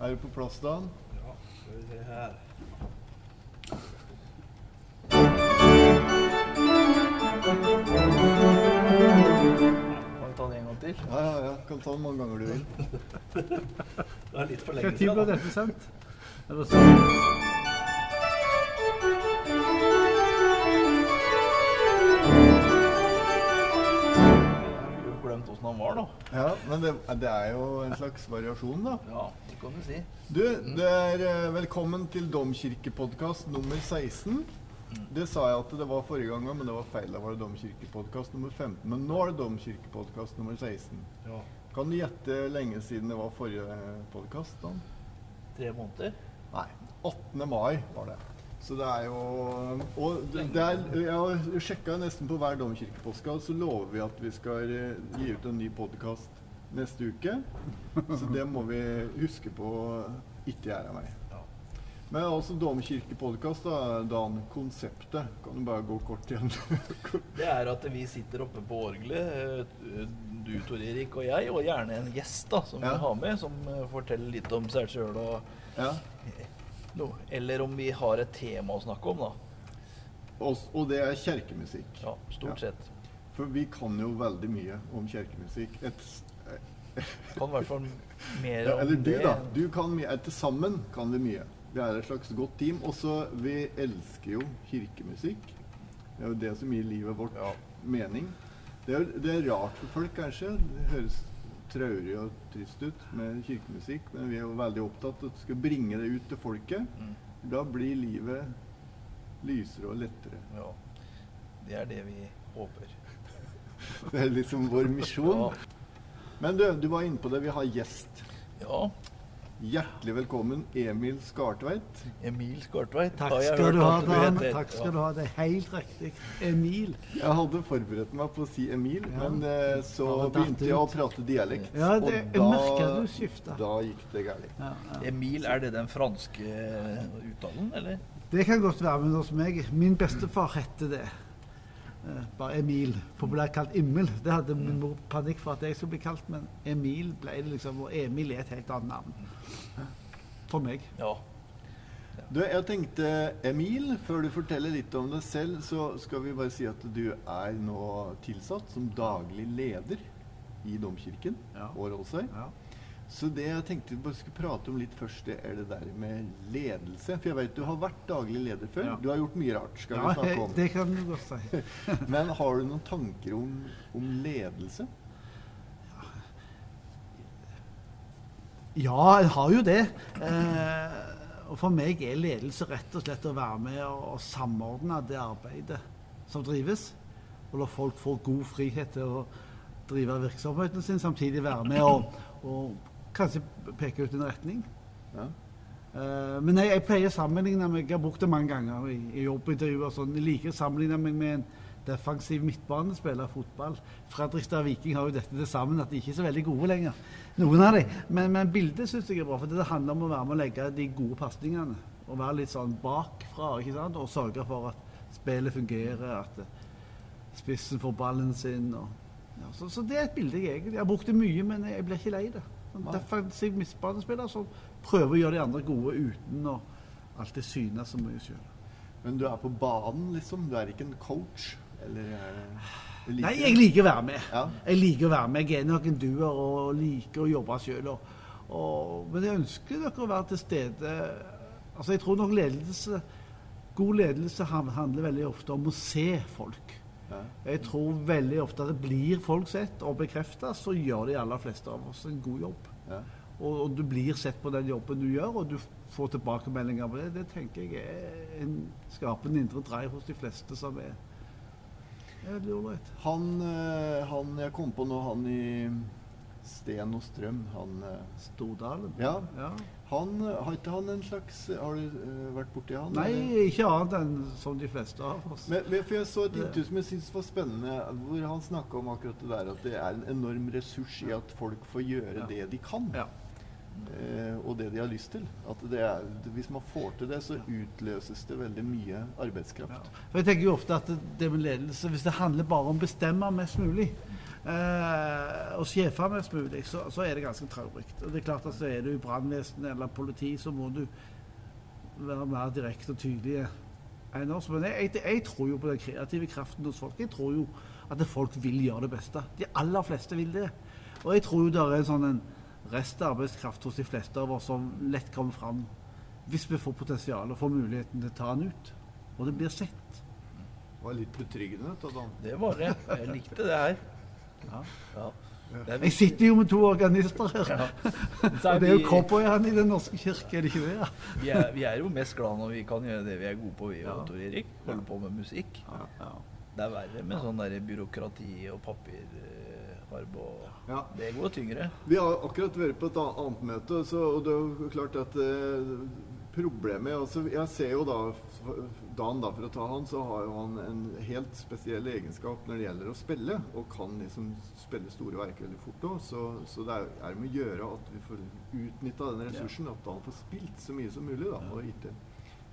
Er du på plass, Dan? Ja, skal vi se her. Kan vi ta den en gang til? Ja, ja, ja. Kan ta den mange ganger du vil. Det er litt for lenge siden. tid ble dette sendt? Åssen han var, da. Ja, Men det, det er jo en slags variasjon, da. Ja, det kan du si. Du, det er eh, velkommen til Domkirkepodkast nummer 16. Det sa jeg at det var forrige gang, men det var feil. Da var det Domkirkepodkast nummer 15. Men nå er det Domkirkepodkast nummer 16. Ja. Kan du gjette lenge siden det var forrige podkast? Tre måneder. Nei. 18. mai var det. Så det er jo Og det er, jeg sjekka nesten på hver domkirkepodkast, så lover vi at vi skal eh, gi ut en ny podkast neste uke. Så det må vi huske på ikke gjøre meg. Men altså domkirkepodkast, da, Dan. Konseptet. Kan du bare gå kort igjen? Det er at vi sitter oppe på orgelet, eh, du Tor Erik og jeg, og gjerne en gjest da, som Ja. vi har med, som eh, forteller litt om seg sjøl og ja. Noe. Eller om vi har et tema å snakke om, da. og, og det er kirkemusikk. Ja, stort Ja. sett. For vi kan jo veldig mye om kirkemusikk. Kan i hvert fall mer Ja, om eller du, det. da. Du kan mye. Til sammen kan vi mye. Vi er et slags godt team. Også vi elsker jo kirkemusikk. Det er jo det som gir livet vårt Ja. mening. Det er, det er rart for folk, kanskje. Det høres traurig og trist ut med kirkemusikk, men vi er jo veldig opptatt av at vi skal bringe det ut til folket. Mm. Da blir livet lysere og lettere. Ja. Det er det vi håper. Det er liksom vår misjon. Ja. Men du, du var inne på det. Vi har gjest. ja. Hjertelig velkommen, Emil Skartveit. Emil Skartveit Takk skal du ha, Dan. heter. Takk skal du ha. Det er helt riktig. Emil. Jeg hadde forberedt meg på å si Emil, Ja. men eh, så Ja, begynte jeg å prate dialekt. Ja, det, og da, du skifta. da gikk det galt. Ja, ja. Emil, er det den franske uttalen, eller? Det kan godt være, men hos meg Min bestefar hette det. Eh, bare Emil. Populært kalt Immel. Det hadde min mor panikk for at jeg skulle bli kalt, men Emil ble det liksom. Og Emil er et helt annet navn. For meg. Ja. Du, jeg tenkte Emil, før du forteller litt om deg selv, så skal vi bare si at du er nå tilsatt som daglig leder i Domkirken Ja. og Rålsøy. Ja. Så det jeg tenkte vi bare skulle prate om litt først, det er det der med ledelse. For jeg vet du har vært daglig leder før. Ja. Du har gjort mye rart, skal ja, vi snakke om. det kan du godt si. Men har du noen tanker om, om ledelse? Ja, jeg har jo det. Eh, og for meg er ledelse rett og slett å være med og, og samordne det arbeidet som drives. Og la folk få god frihet til å drive virksomheten sin, samtidig være med og, og kanskje peke ut en retning. Ja. Uh, men jeg, jeg pleier å sammenligne meg Jeg har brukt det mange ganger i, i jobbintervjuer. og Sånn. Jeg liker å sammenligne meg med en defensiv midtbanespiller i fotball. Fredrikstad Viking har jo dette til sammen at de ikke er så veldig gode lenger. Noen av dem. Men, men bildet syns jeg er bra. For det handler om å være med å legge de gode pasningene. Og være litt sånn bakfra ikke sant? og sørge for at spillet fungerer. At spissen får ballen sin. Og, ja, så, så det er et bilde jeg egentlig Jeg har brukt det mye, men jeg blir ikke lei det. Defensiv midtbanespiller som prøver å gjøre de andre gode uten å alltid synes så mye sjøl. Men du er på banen, liksom? Du er ikke en coach? Eller er liker Nei, jeg liker å være med. Ja. Jeg liker å være med. Jeg er nok en duer og liker å jobbe sjøl. Men jeg ønsker dere å være til stede. Altså, jeg tror nok ledelse God ledelse handler veldig ofte om å se folk. Jeg tror veldig ofte at det blir folk sett og bekrefta, så gjør de aller fleste av oss en god jobb. Ja. Og, og du blir sett på den jobben du gjør, og du får tilbakemeldinger på det. Det tenker jeg er en, skapende indre drive hos de fleste som er, er ålreit. Han, eh, han jeg kom på nå, han i Sten og Strøm, han eh, Stordalen? Ja. ja. Han, Har ikke han en slags Har du uh, vært borti han? Nei, eller? ikke annet enn som de fleste av oss. Men, men for Jeg så et intervju som jeg syntes var spennende, hvor han snakka om akkurat det der at det er en enorm ressurs i at folk får gjøre Ja. det de kan. Ja. eh, og det de har lyst til. At det er, hvis man får til det, så utløses det veldig mye arbeidskraft. For jeg tenker jo ofte at det, det med ledelse, hvis det handler bare om å bestemme mest mulig, eh, og sjefe mest mulig, så, så er det ganske traurig. Og det er klart at så er du i brannvesenet eller politi, så må du være mer direkte og tydelig enn oss. Men jeg, jeg, jeg tror jo på den kreative kraften hos folk. Jeg tror jo at folk vil gjøre det beste. De aller fleste vil det. Og jeg tror jo det er en sånn en restarbeidskraft hos de fleste av oss som lett kommer fram hvis vi får potensial og får muligheten til å ta den ut. Og det blir sett. Det var litt betryggende. Det var det. Jeg likte det her. Ja. Ja. Jeg sitter jo med to organister her. Ja. Og det er jo cowboyene i Den norske kirke, er det ikke det? Ja? Vi er, vi er jo mest glad når vi kan gjøre det vi er gode på, vi og Tor Erik. Holde på med musikk. Det er verre med sånn der byråkrati og papirarbeid og Ja. Det går tyngre. Vi har akkurat vært på et annet møte, så, og det er jo klart at eh, problemet altså, Jeg ser jo da Dan, da, for å ta han, så har jo han en helt spesiell egenskap når det gjelder å spille, og kan liksom spille store verk veldig fort òg. Så, så det er, er med å gjøre at vi får utnytta den ressursen, at han får spilt så mye som mulig, da, og ikke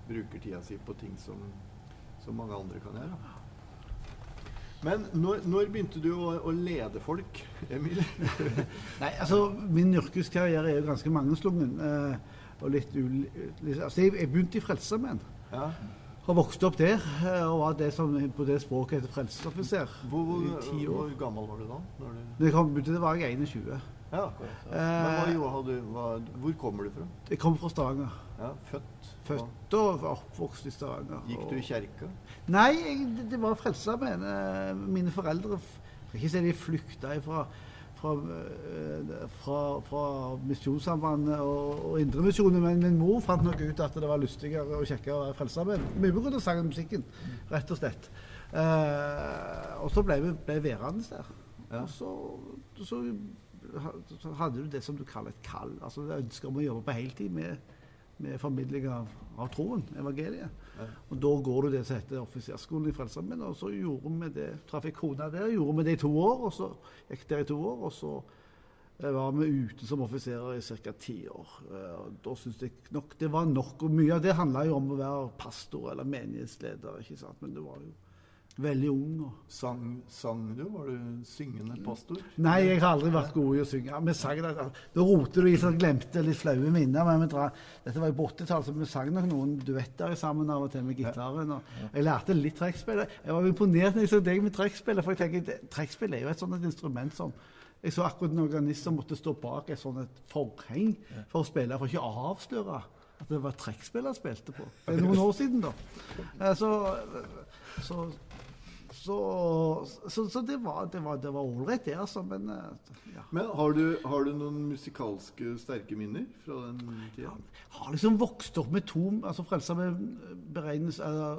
bruker tida si på ting som, som mange andre kan gjøre. Men når, når begynte du å, å lede folk, Emil? Nei, altså, min yrkeskarriere er jo ganske mangeslungen. Eh, og litt uli... Altså, jeg, jeg begynte i Frelsesarmeen. Ja. Har vokst opp der eh, og var det som på det språket heter frelsesoffiser Hvor, i hvor gammel var du da? Når du... Når jeg kom begynte, var jeg 21. Ja. akkurat, Men hva, hadde, hva, hvor kommer du fra? jeg kommer fra Stavanger. Ja, født? Født og oppvokst i Stavanger. Gikk du i kirka? Nei, jeg, det, det var Frelsesarmeen. Eh, Mine foreldre Jeg skal ikke si de flykta fra, fra, eh, fra, fra Misjonssambandet og, og Indremisjonen, men min mor fant nok ut at det var lystigere og kjekkere å være Frelsesarbeid. Mye pga. sangen og musikken, rett og slett. Eh, og så ble vi ble værende der. Ja. Og så, så, hadde du det som du kaller et kall. Altså ønsket om å jobbe på heltid med, med formidling av, av troen, evangeliet. Og da går du det som heter offiserskolen i Frelsesarmeen, og så gjorde vi det. Traff jeg kona der, gjorde vi det i to år, og så gikk der i to år, og så eh, var vi ute som offiserer i ca. ti år. Eh, Og da syntes jeg nok det var nok. Og mye av det handla jo om å være pastor eller menighetsleder, ikke sant. Men det var jo veldig ung. og Sang, sang du? Var du syngende pastor? Nei, jeg har aldri vært god i å synge. Vi sang det, Da roter du i så glemte litt flaue minner. Men dra, dette var jo på 80-tallet, så vi sang nok noen duetter sammen av og til med gitaren. Jeg lærte litt trekkspill. Jeg var imponert når jeg så deg med trekkspill. For jeg tenker, trekkspill er jo et sånt et instrument som Jeg så akkurat en organist som måtte stå bak et sånt forheng for å spille, for ikke å avsløre at det var trekkspill han spilte på. Det er noen år siden, da. Eh, Så, så så, så, så det var ålreit, det det, altså. Men eh, ja. Men har du, har du noen musikalske sterke minner fra den tida? har liksom vokst opp med to altså Frelsesarmeen beregnes uh,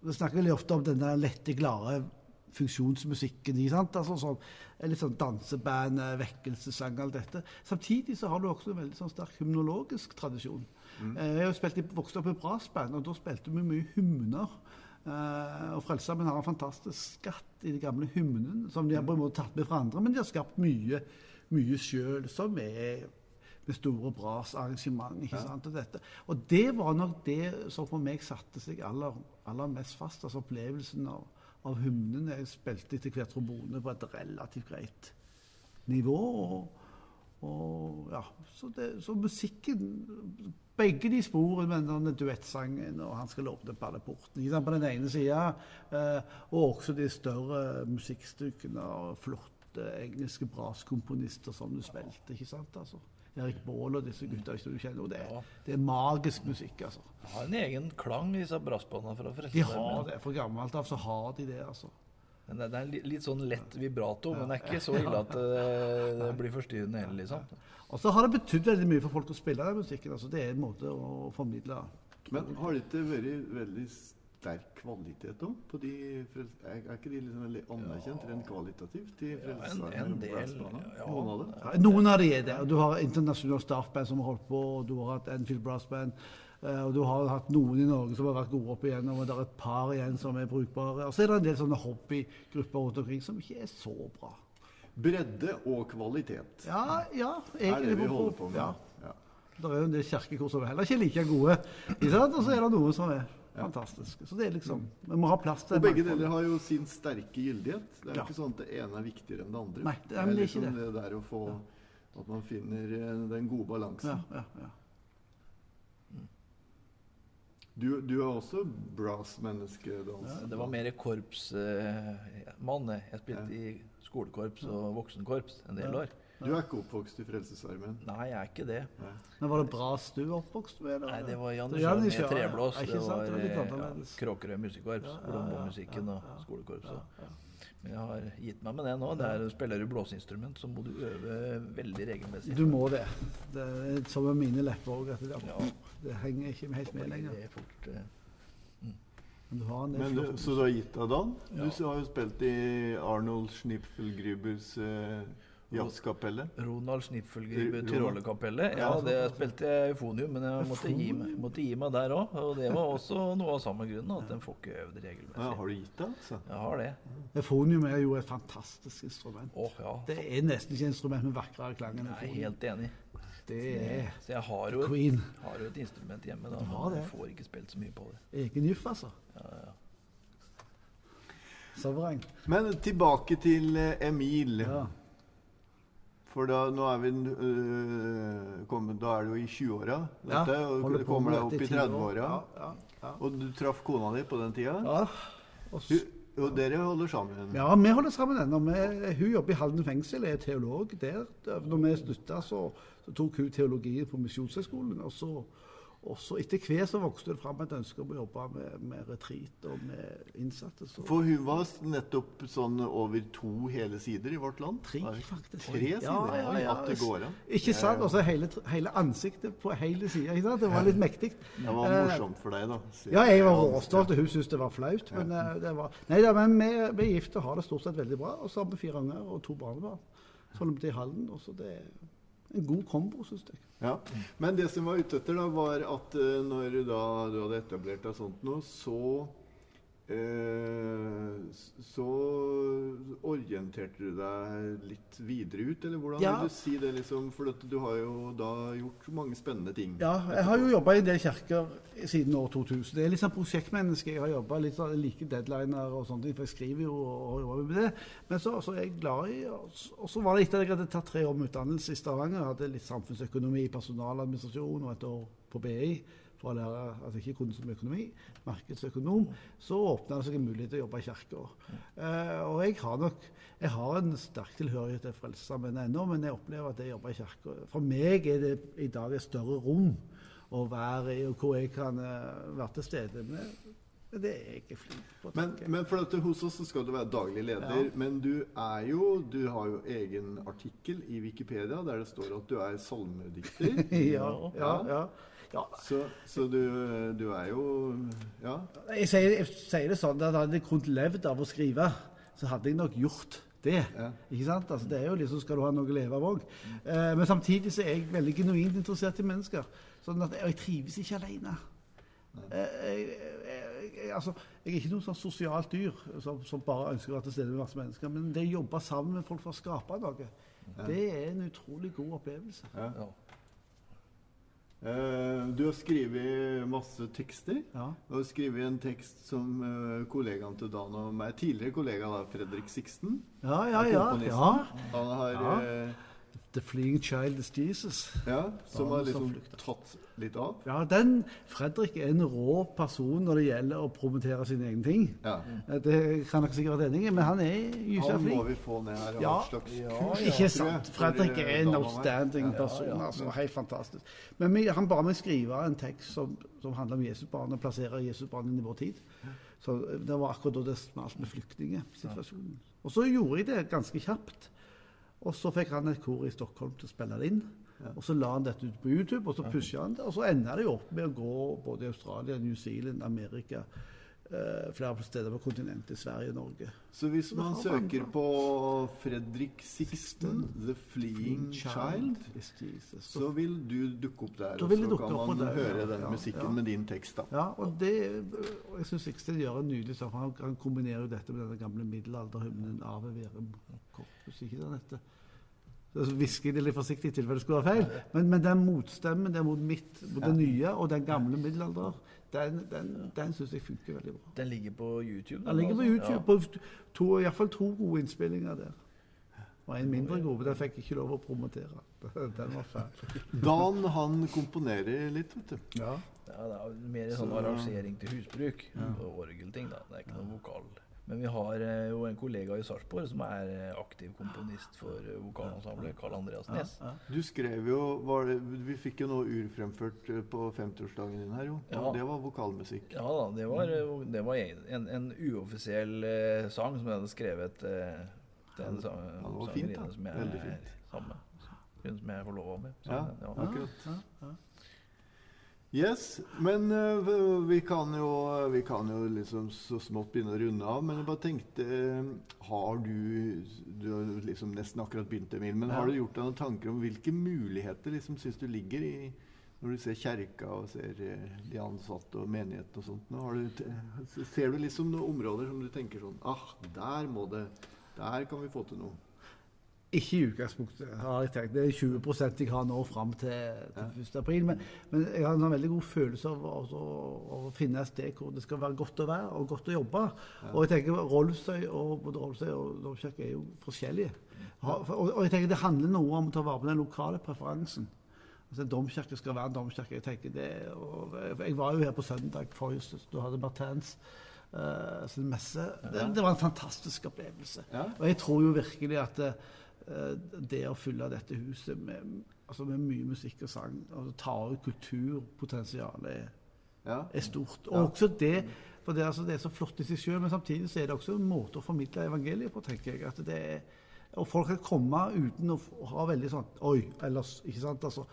Vi snakker veldig ofte om den der lette, glade funksjonsmusikken. ikke sant? Altså sånn, Litt sånn danseband, eh, vekkelsessang, alt dette. Samtidig så har du også en veldig sånn sterk hymnologisk tradisjon. Mm. Jeg har spilt i, vokst opp i brassband, og da spilte vi mye hymner. Eh, og Frelsesarmeen har en fantastisk skatt i de gamle hymnene, som de har på en måte tatt med fra andre, men de har skapt mye, mye sjøl, som er med store bras arrangement. ikke Ja. sant, Og dette. Og det var nok det som for meg satte seg aller, aller mest fast. altså Opplevelsen av, av hymnene. Jeg spilte etter hvert trombone på et relativt greit nivå. og og ja, så, det, så musikken Begge de sporene med denne duettsangen og 'Han skal åpne perleporten' liksom på den ene sida, eh, og også de større musikkstykkene og flotte engelske braskomponister som du spilte. ikke sant, altså. Erik Baal og disse gutta du kjenner, det, Ja. det er magisk musikk, altså. De Har en egen klang, disse brassbåndene fra De har det. For gammelt av så har de det, altså. Men det det er en litt sånn lett vibrato, men det er ikke så ille at eh, det blir forstyrrende heller, liksom. Og så har det betydd veldig mye for folk å spille den musikken. altså Det er en måte å formidle Men har det ikke vært veldig sterk kvalitet òg på de frels- Er, ikke de liksom veldig anerkjent rent kvalitativt? De Ja, en, en del ja. Noen av dem? Ja, Noen av de er det. Du har internasjonale staffband som har holdt på, og du har hatt Enfield Brass Band. eh, Og du har hatt noen i Norge som har vært gode opp igjennom, og det er et par igjen som er brukbare. Og så er det en del sånne hobbygrupper rundt omkring som ikke er så bra. Bredde og kvalitet Ja, ja. er det vi holder på med. Ja. Ja. Det er jo en del kirkekor som er heller ikke like gode, og så er det noen som er fantastiske. Så det er liksom Vi må ha plass til Og begge mangfold. deler har jo sin sterke gyldighet. Det er Ja. ikke sånn at det ene er viktigere enn det andre. Nei, det er det ikke liksom det. det der å få At man finner eh, den gode balansen. Ja, ja, ja. Du, du er også brass-menneske? Ja, Det var mer korpsmann. jeg. jeg spilte i skolekorps og voksenkorps en del Ja. år. Du er ikke oppvokst i Frelsesarmeen? Nei, jeg er ikke det. Nei. Men var det brass du er oppvokst med? eller? Nei, det var Jan Nisjø, med ja, ja. treblås. Det var eh, ja, Kråkerøy musikkorps, Ja, ja, Colombo-musikken ja, og ja, skolekorpset. Ja, ja. Men jeg har gitt meg med det nå. Det er, spiller du blåseinstrument, så må du øve veldig regelmessig. Du må det. Det er som med mine lepper òg. Det, henger ikke helt med lenger. Det er fort, mm. Men du har den Men du, så du har gitt deg, Dan? Ja. Du har jo spilt i Arnold Schnipfelgrübers eh, jazzkapelle. Ronald Schnipfelgribe Ronald. Ja, Ja, det spilte jeg eufonium, men jeg måtte gi meg, måtte gi meg der òg. Og det var også noe av samme grunnen, at en får ikke øvd Ja, regelmessig. har du gitt deg, altså? Jeg har det. Fonium er jo et fantastisk instrument. Oh, ja. Det er nesten ikke instrument med vakrere klang enn Jeg er helt enig. Det er Så jeg har jo et, queen. har jo et instrument hjemme, da, men jeg får ikke spilt så mye på det. Egen juff, altså. Ja, ja. Sovereng. Men tilbake til eh, Emil. Ja. For da, nå er vi øh, kommet, Da er du i 20-åra. Ja, og du kommer deg opp i 30-åra. Ja, ja, ja. Og du traff kona di på den tida. ja. Og Hun- Og dere holder sammen. Ja, vi holder sammen ennå. Hun jobber i Halden fengsel, er teolog der. Når vi slutta, så, så tok hun teologien på Misjonshøgskolen. Og så, og så etter hvert så vokste det fram et ønske om å jobbe med, med retreat og med innsatte. Så For hun var nettopp sånn over to hele sider i Vårt Land. tre, faktisk. Tre sider? Ja, ja, ja. At det går an. Ikke sant? Og så hele, hele ansiktet på hele sida. Det var litt mektig. Det var Eh, morsomt for deg, da. Ja, jeg var råstolt, hun syntes det var flaut. Men, eh, det var, nei, da, men vi, vi er gift og har det stort sett veldig bra. Og så har vi fire unger og to barnebarn. Så holder vi til i Halden. Og så det en god kombo, syns jeg. Ja. Men det som var ute etter, da, var at eh, når da du hadde etablert deg sånt noe, så så orienterte du deg litt videre ut, eller hvordan Ja. vil du si det? liksom? For du har jo da gjort mange spennende ting. Ja, jeg har jo jobba i en del kirker siden år 2000. Det er litt sånn prosjektmenneske. Jeg har jobba litt sånn like deadliner og sånne ting, for jeg skriver jo og jobber med det. Men så, så er jeg glad i Og så- var det etter at jeg hadde tatt tre år med utdannelse i Stavanger, hadde litt samfunnsøkonomi, personaladministrasjon og et år på BI for å lære altså ikke kun som økonomi, markedsøkonom, så åpna det seg en mulighet til å jobbe i kirka. Eh, og jeg har nok jeg har en sterk tilhørighet til Frelsesarmeen ennå, men jeg opplever at det å jobbe i kirka For meg er det i dag et større rom å være i, og hvor jeg kan eh, være til stede. Men det er jeg ikke flink på. Men, men for at hos oss så skal du være daglig leder. Ja. Men du er jo Du har jo egen artikkel i Wikipedia der det står at du er salmedikter. ja, ja, ja. Ja. Så, så du, du er jo Ja. Jeg, sier, jeg sier det sånn at hadde jeg kunnet levd av å skrive, så hadde jeg nok gjort det. Ja. Ikke sant? Altså, det er jo liksom, Skal du ha noe å leve av òg. Eh, men samtidig så er jeg veldig genuint interessert i mennesker. Sånn at, og jeg trives ikke alene. Eh, jeg, jeg, jeg, altså, jeg er ikke noe sånn sosialt dyr som, som bare ønsker å være til stede med masse mennesker. Men det å jobbe sammen med folk for å skape noe, det er en utrolig god opplevelse. ja. Eh, du har skrevet masse tekster. Ja. Du har skrevet en tekst som eh, kollegaen til Dan og meg, tidligere kollega da, Fredrik Sixten Ja, ja, ja. ja. Han har Ja. eh, The Fleeing Child is Jesus. ja, Som har liksom tatt litt av. Ja, den Fredrik er en rå person når det gjelder å promotere sine egne ting. Ja. Eh, Det kan dere sikkert være enig i, men han er gyselig Han må vi få ned her. Ja. slags Ja, kurs, ja. Ikke sant? Fredrik er en outstanding Ja. person. altså, Helt fantastisk. Men vi, han ba meg skrive en tekst som, som handler om Jesusbarnet, og plassere Jesusbarnet inn i vår tid. Så eh, Det var akkurat da det smalt med flyktningsituasjonen. Og så gjorde jeg det ganske kjapt. Og så fikk han et kor i Stockholm til å spille det inn. Og så la han dette ut på YouTube, og så pusha han det. Og så enda det jo opp med å gå både i Australia, New Zealand, Amerika Uh, flere steder på kontinentet. Sverige, Norge. Så hvis man søker på Fredrik Sixten, The Fleeing Child, så vil du dukke opp der. Og så kan man der, høre den ja, musikken ja. med din tekst, da. Ja, og det, og jeg syns Sixten gjør en nydelig sak. Han, han kombinerer jo dette med denne gamle middelalderhymnen Ave Verum Corpus, ikke den heter. Så hvisker jeg det litt forsiktig i tilfelle det skulle være feil. Men, men den motstemmen det mot mitt, mot det nye og den gamle middelalder, den, den, den syns jeg funker veldig bra. Den ligger på YouTube? Den ligger på YouTube. Ja. på to, iallfall to gode innspillinger der. Og en mindre god, den fikk jeg ikke lov å promotere. Den var fæl. Dan han komponerer litt, vet du. Ja. Ja, det er mer sånn Så- arrangering til husbruk og orgelting. da. Det er ikke noe vokal. Men vi har eh, jo en kollega i Sarpsborg som er eh, aktiv komponist for eh, vokalensemblet, Karl Andreas Næss. Ja. Du skrev jo var det, Vi fikk jo noe urfremført på 50-årsdagen din her, jo. Ja. Det var vokalmusikk. Ja da, det var, det var en, en uoffisiell eh, sang som jeg hadde skrevet eh, til en sang, Ja, det var fint, da. sangerinne som jeg er sammen med. Hun som jeg er forlova med. Så, Ja, ja. akkurat. Ja, ja. Yes, men uh, vi kan, jo, vi kan jo liksom så smått begynne å runde av. Men jeg bare tenkte uh, Har du Du har liksom nesten akkurat begynt, Emil. Men har du gjort deg noen tanker om hvilke muligheter liksom syns du ligger i når du ser kjerka og ser eh, de ansatte og menigheten og sånt? Har du, ser du liksom noen områder som du tenker sånn Ah, der må det Der kan vi få til noe. Ikke i utgangspunktet, har jeg tenkt. Det er 20 jeg har nå fram til, til 1. april. Men, men jeg har en sånn veldig god følelse av å, finne et sted hvor det skal være godt å være og godt å jobbe. Og jeg tenker Rolfsøy og både Rolfsøy og Lovkirke er jo forskjellige. Og, og jeg tenker det handler noe om å ta vare på den lokale preferansen. Altså En domkirke skal være en domkirke. Jeg tenker det, og jeg var jo her på søndag forrige. Da hadde Martens uh, sin messe. Det, det var en fantastisk opplevelse. Ja. Og jeg tror jo virkelig at eh, det å fylle dette huset med, altså med mye musikk og sang, og ta ut kulturpotensialet, er, Ja. er stort. Og Ja. også det For det, altså, det er så flott i seg sjøl, men samtidig så er det også en måte å formidle evangeliet på, tenker jeg. at det er og folk kan komme uten å ha veldig sånn Oi, ellers Ikke sant? Altså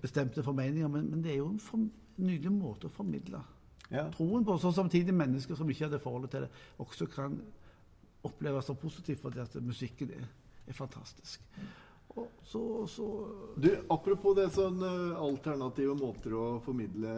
bestemte formeninger. Men, men det er jo en form, nydelig måte å formidle Ja. troen på. Så samtidig mennesker som ikke hadde forholdet til det, også kan oppleves som positivt fordi at musikken er, er fantastisk. Og så, så Du, Apropos det sånn eh, alternative måter å formidle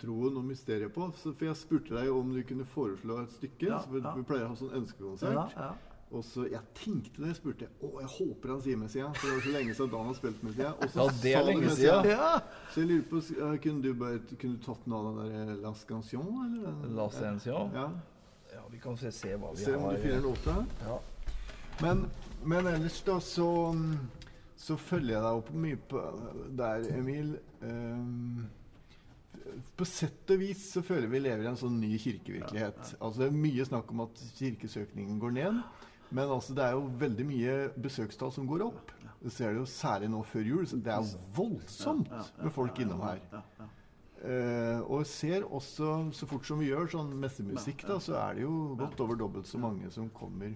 troen og mysteriet på. Så, for Jeg spurte deg om du kunne foreslå et stykke. Ja, så vi, ja. vi pleier å ha sånn ønskekonsert. ja, ja. Og så, Jeg tenkte det, jeg spurte Å, jeg håper han sier Messia. For det var så lenge siden Dan har spilt Messia. Og så Ja, det er sa lenge Messia. siden. ja. Så jeg lurer på, eh, Kunne du bare, kunne du tatt noe av den der La Las Canción? Eller? La Scansion Ja. Ja, vi kan se, se hva vi Se om du finner nota. Ja. Men, men ellers da så, så følger jeg deg opp mye på der, Emil. Um, på sett og vis så føler vi lever i en sånn ny kirkevirkelighet. Altså Det er mye snakk om at kirkesøkningen går ned. Men altså det er jo veldig mye besøkstall som går opp. Du ser det jo særlig nå før jul. Så det er jo voldsomt med folk innom her. Uh, og ser også, så fort som vi gjør sånn messemusikk, da, så er det jo godt over dobbelt så mange som kommer.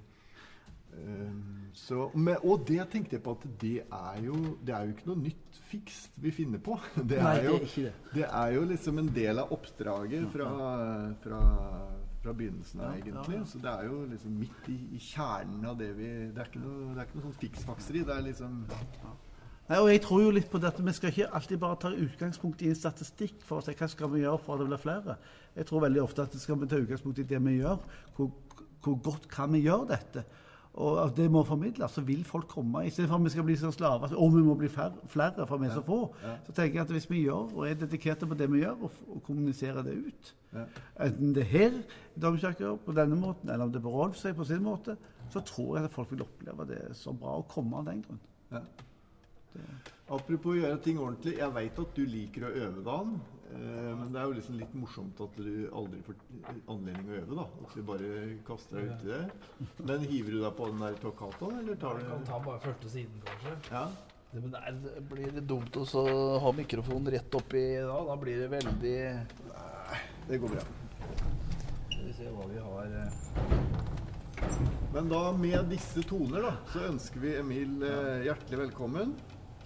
Eh, så, og det tenkte jeg på at det er jo Det er jo ikke noe nytt fikst vi finner på. Det Nei, er det jo, er ikke det. det er jo liksom en del av oppdraget fra, fra, fra begynnelsen av, egentlig. Så det er jo liksom midt i, i kjernen av det vi Det er ikke noe, det er ikke noe sånn fiksfakseri. Det er liksom Nei, og jeg tror jo litt på dette. Vi skal ikke alltid bare ta utgangspunkt i en statistikk for å se hva skal vi gjøre for at det blir flere. Jeg tror veldig ofte at det skal vi ta utgangspunkt i det vi gjør. Hvor, hvor godt kan vi gjøre dette? Og at det må formidles, så vil folk komme. I stedet for at vi skal bli sånn slaver og vi må bli færre, flere for vi er så få. Så tenker jeg at hvis vi gjør og er dedikerte på det vi gjør, og, og kommuniserer det ut Ja. Enten det er her i Domkirka på denne måten, eller om det er på Rolfsøy på sin måte, så tror jeg at folk vil oppleve det så bra å komme av den grunn. Ja. Apropos å gjøre ting ordentlig. Jeg veit at du liker å øve, Dan. Eh, men det er jo liksom litt morsomt at du aldri får anledning å øve. da At du bare kaster deg uti det. Men hiver du deg på den der toccataen, eller tar Vi kan ta bare første siden, kanskje. Ja? Det, men det, det blir litt dumt å ha mikrofonen rett oppi da. Da blir det veldig Nei, Det går bra. Skal vi se hva vi har eh. Men da med disse toner da så ønsker vi Emil eh, hjertelig velkommen.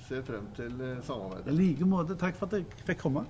Ser frem til samarbeidet. I like måte. Takk for at jeg fikk komme.